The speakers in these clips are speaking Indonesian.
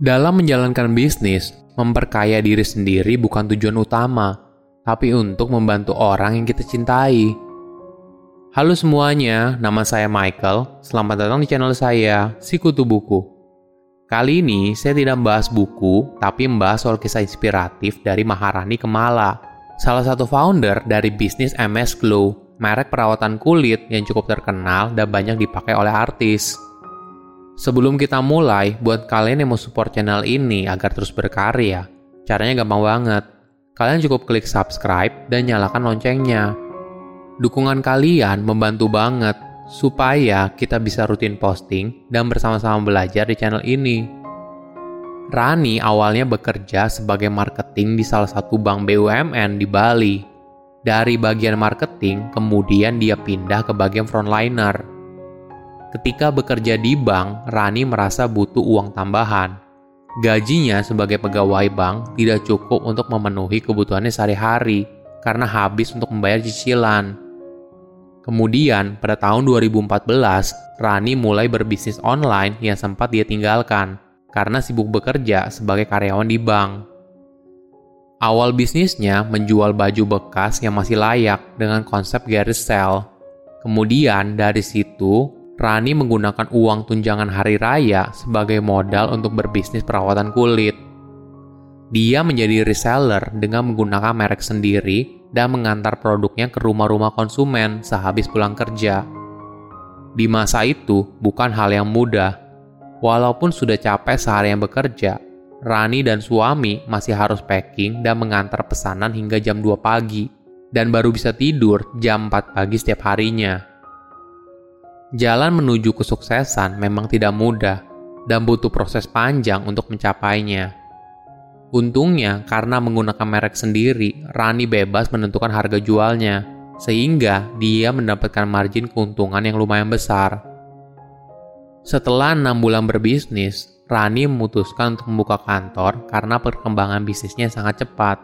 Dalam menjalankan bisnis, memperkaya diri sendiri bukan tujuan utama, tapi untuk membantu orang yang kita cintai. Halo semuanya, nama saya Michael. Selamat datang di channel saya, Sikutu Buku. Kali ini saya tidak membahas buku, tapi membahas soal kisah inspiratif dari Maharani Kemala, salah satu founder dari bisnis MS Glow, merek perawatan kulit yang cukup terkenal dan banyak dipakai oleh artis. Sebelum kita mulai, buat kalian yang mau support channel ini agar terus berkarya, caranya gampang banget. Kalian cukup klik subscribe dan nyalakan loncengnya. Dukungan kalian membantu banget supaya kita bisa rutin posting dan bersama-sama belajar di channel ini. Rani awalnya bekerja sebagai marketing di salah satu bank BUMN di Bali. Dari bagian marketing, kemudian dia pindah ke bagian frontliner Ketika bekerja di bank, Rani merasa butuh uang tambahan. Gajinya sebagai pegawai bank tidak cukup untuk memenuhi kebutuhannya sehari-hari karena habis untuk membayar cicilan. Kemudian, pada tahun 2014, Rani mulai berbisnis online yang sempat dia tinggalkan karena sibuk bekerja sebagai karyawan di bank. Awal bisnisnya menjual baju bekas yang masih layak dengan konsep garage sale. Kemudian dari situ, Rani menggunakan uang tunjangan hari raya sebagai modal untuk berbisnis perawatan kulit. Dia menjadi reseller dengan menggunakan merek sendiri dan mengantar produknya ke rumah-rumah konsumen sehabis pulang kerja. Di masa itu, bukan hal yang mudah. Walaupun sudah capek seharian bekerja, Rani dan suami masih harus packing dan mengantar pesanan hingga jam 2 pagi, dan baru bisa tidur jam 4 pagi setiap harinya. Jalan menuju kesuksesan memang tidak mudah dan butuh proses panjang untuk mencapainya. Untungnya, karena menggunakan merek sendiri, Rani bebas menentukan harga jualnya, sehingga dia mendapatkan margin keuntungan yang lumayan besar. Setelah enam bulan berbisnis, Rani memutuskan untuk membuka kantor karena perkembangan bisnisnya sangat cepat.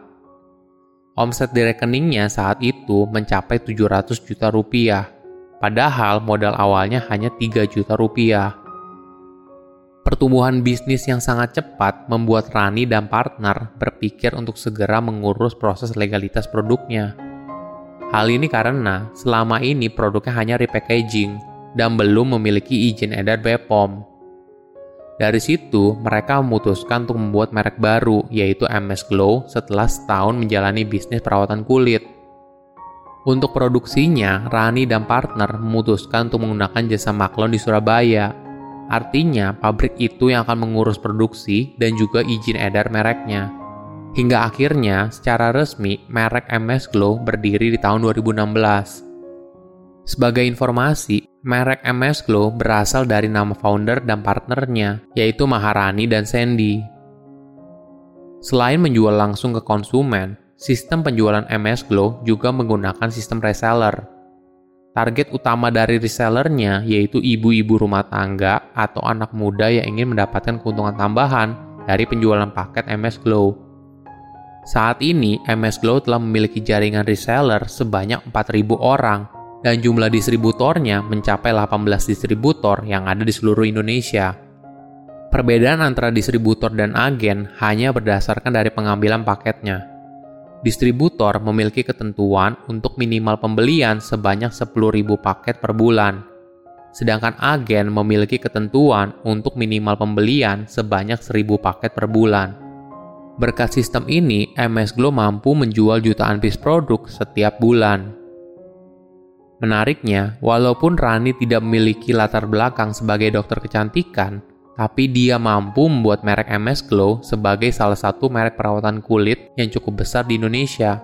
Omset di rekeningnya saat itu mencapai 700 juta rupiah Padahal modal awalnya hanya 3 juta rupiah. Pertumbuhan bisnis yang sangat cepat membuat Rani dan partner berpikir untuk segera mengurus proses legalitas produknya. Hal ini karena selama ini produknya hanya repackaging dan belum memiliki izin edar BPOM. Dari situ, mereka memutuskan untuk membuat merek baru, yaitu MS Glow setelah setahun menjalani bisnis perawatan kulit. Untuk produksinya, Rani dan partner memutuskan untuk menggunakan jasa Maklon di Surabaya. Artinya, pabrik itu yang akan mengurus produksi dan juga izin edar mereknya. Hingga akhirnya, secara resmi, merek MS Glow berdiri di tahun 2016. Sebagai informasi, merek MS Glow berasal dari nama founder dan partnernya, yaitu Maharani dan Sandy. Selain menjual langsung ke konsumen, Sistem penjualan MS Glow juga menggunakan sistem reseller. Target utama dari resellernya yaitu ibu-ibu rumah tangga atau anak muda yang ingin mendapatkan keuntungan tambahan dari penjualan paket MS Glow. Saat ini, MS Glow telah memiliki jaringan reseller sebanyak 4.000 orang dan jumlah distributornya mencapai 18 distributor yang ada di seluruh Indonesia. Perbedaan antara distributor dan agen hanya berdasarkan dari pengambilan paketnya. Distributor memiliki ketentuan untuk minimal pembelian sebanyak 10.000 paket per bulan. Sedangkan agen memiliki ketentuan untuk minimal pembelian sebanyak 1.000 paket per bulan. Berkat sistem ini, MS Glow mampu menjual jutaan piece produk setiap bulan. Menariknya, walaupun Rani tidak memiliki latar belakang sebagai dokter kecantikan, tapi dia mampu membuat merek MS Glow sebagai salah satu merek perawatan kulit yang cukup besar di Indonesia.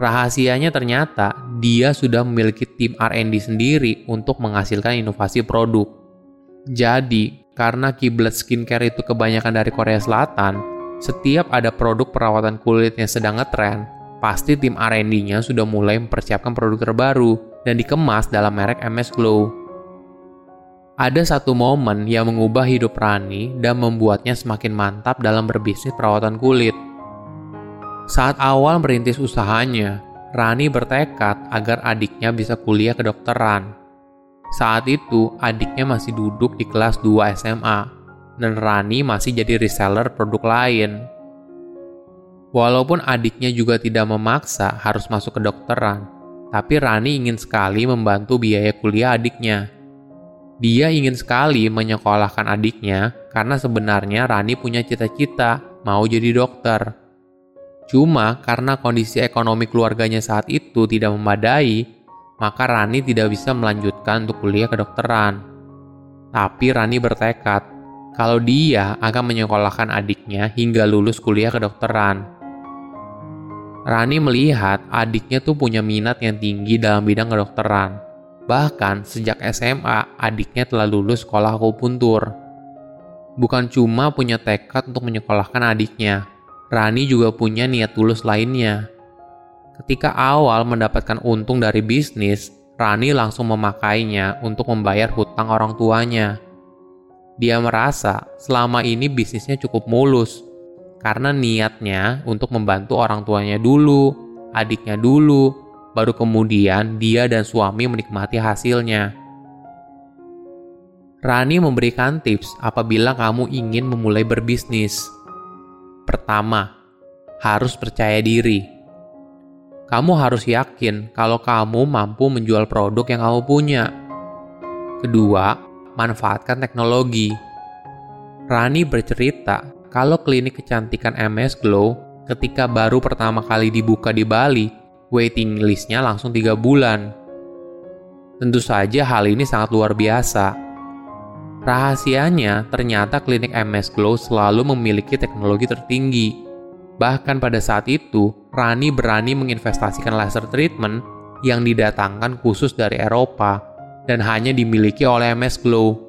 Rahasianya ternyata dia sudah memiliki tim R&D sendiri untuk menghasilkan inovasi produk. Jadi, karena kiblat skincare itu kebanyakan dari Korea Selatan, setiap ada produk perawatan kulit yang sedang ngetren, pasti tim R&D-nya sudah mulai mempersiapkan produk terbaru dan dikemas dalam merek MS Glow. Ada satu momen yang mengubah hidup Rani dan membuatnya semakin mantap dalam berbisnis perawatan kulit. Saat awal merintis usahanya, Rani bertekad agar adiknya bisa kuliah kedokteran. Saat itu, adiknya masih duduk di kelas 2 SMA. dan Rani masih jadi reseller produk lain. Walaupun adiknya juga tidak memaksa harus masuk ke dokteran, tapi Rani ingin sekali membantu biaya kuliah adiknya. Dia ingin sekali menyekolahkan adiknya karena sebenarnya Rani punya cita-cita mau jadi dokter. Cuma karena kondisi ekonomi keluarganya saat itu tidak memadai, maka Rani tidak bisa melanjutkan untuk kuliah kedokteran. Tapi Rani bertekad kalau dia akan menyekolahkan adiknya hingga lulus kuliah kedokteran. Rani melihat adiknya tuh punya minat yang tinggi dalam bidang kedokteran. Bahkan sejak SMA, adiknya telah lulus sekolah akupuntur. Bukan cuma punya tekad untuk menyekolahkan adiknya, Rani juga punya niat tulus lainnya. Ketika awal mendapatkan untung dari bisnis, Rani langsung memakainya untuk membayar hutang orang tuanya. Dia merasa selama ini bisnisnya cukup mulus, karena niatnya untuk membantu orang tuanya dulu, adiknya dulu, baru kemudian dia dan suami menikmati hasilnya. Rani memberikan tips apabila kamu ingin memulai berbisnis. Pertama, harus percaya diri. Kamu harus yakin kalau kamu mampu menjual produk yang kamu punya. Kedua, manfaatkan teknologi. Rani bercerita kalau klinik kecantikan MS Glow ketika baru pertama kali dibuka di Bali, waiting listnya langsung 3 bulan. Tentu saja hal ini sangat luar biasa. Rahasianya, ternyata klinik MS Glow selalu memiliki teknologi tertinggi. Bahkan pada saat itu, Rani berani menginvestasikan laser treatment yang didatangkan khusus dari Eropa dan hanya dimiliki oleh MS Glow.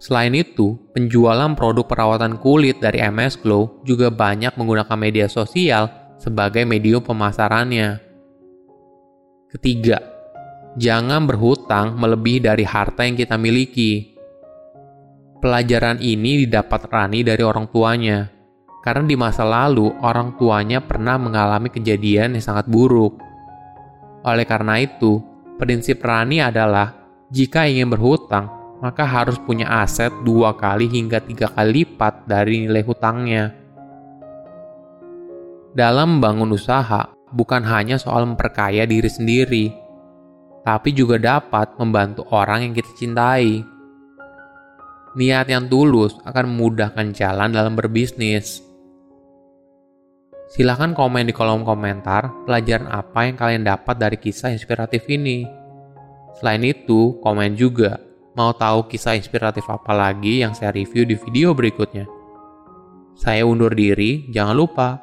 Selain itu, penjualan produk perawatan kulit dari MS Glow juga banyak menggunakan media sosial sebagai medium pemasarannya. Ketiga, jangan berhutang melebihi dari harta yang kita miliki. Pelajaran ini didapat Rani dari orang tuanya, karena di masa lalu orang tuanya pernah mengalami kejadian yang sangat buruk. Oleh karena itu, prinsip Rani adalah jika ingin berhutang, maka harus punya aset dua kali hingga tiga kali lipat dari nilai hutangnya. Dalam membangun usaha, bukan hanya soal memperkaya diri sendiri, tapi juga dapat membantu orang yang kita cintai. Niat yang tulus akan memudahkan jalan dalam berbisnis. Silahkan komen di kolom komentar pelajaran apa yang kalian dapat dari kisah inspiratif ini. Selain itu, komen juga Mau tahu kisah inspiratif apa lagi yang saya review di video berikutnya? Saya undur diri, jangan lupa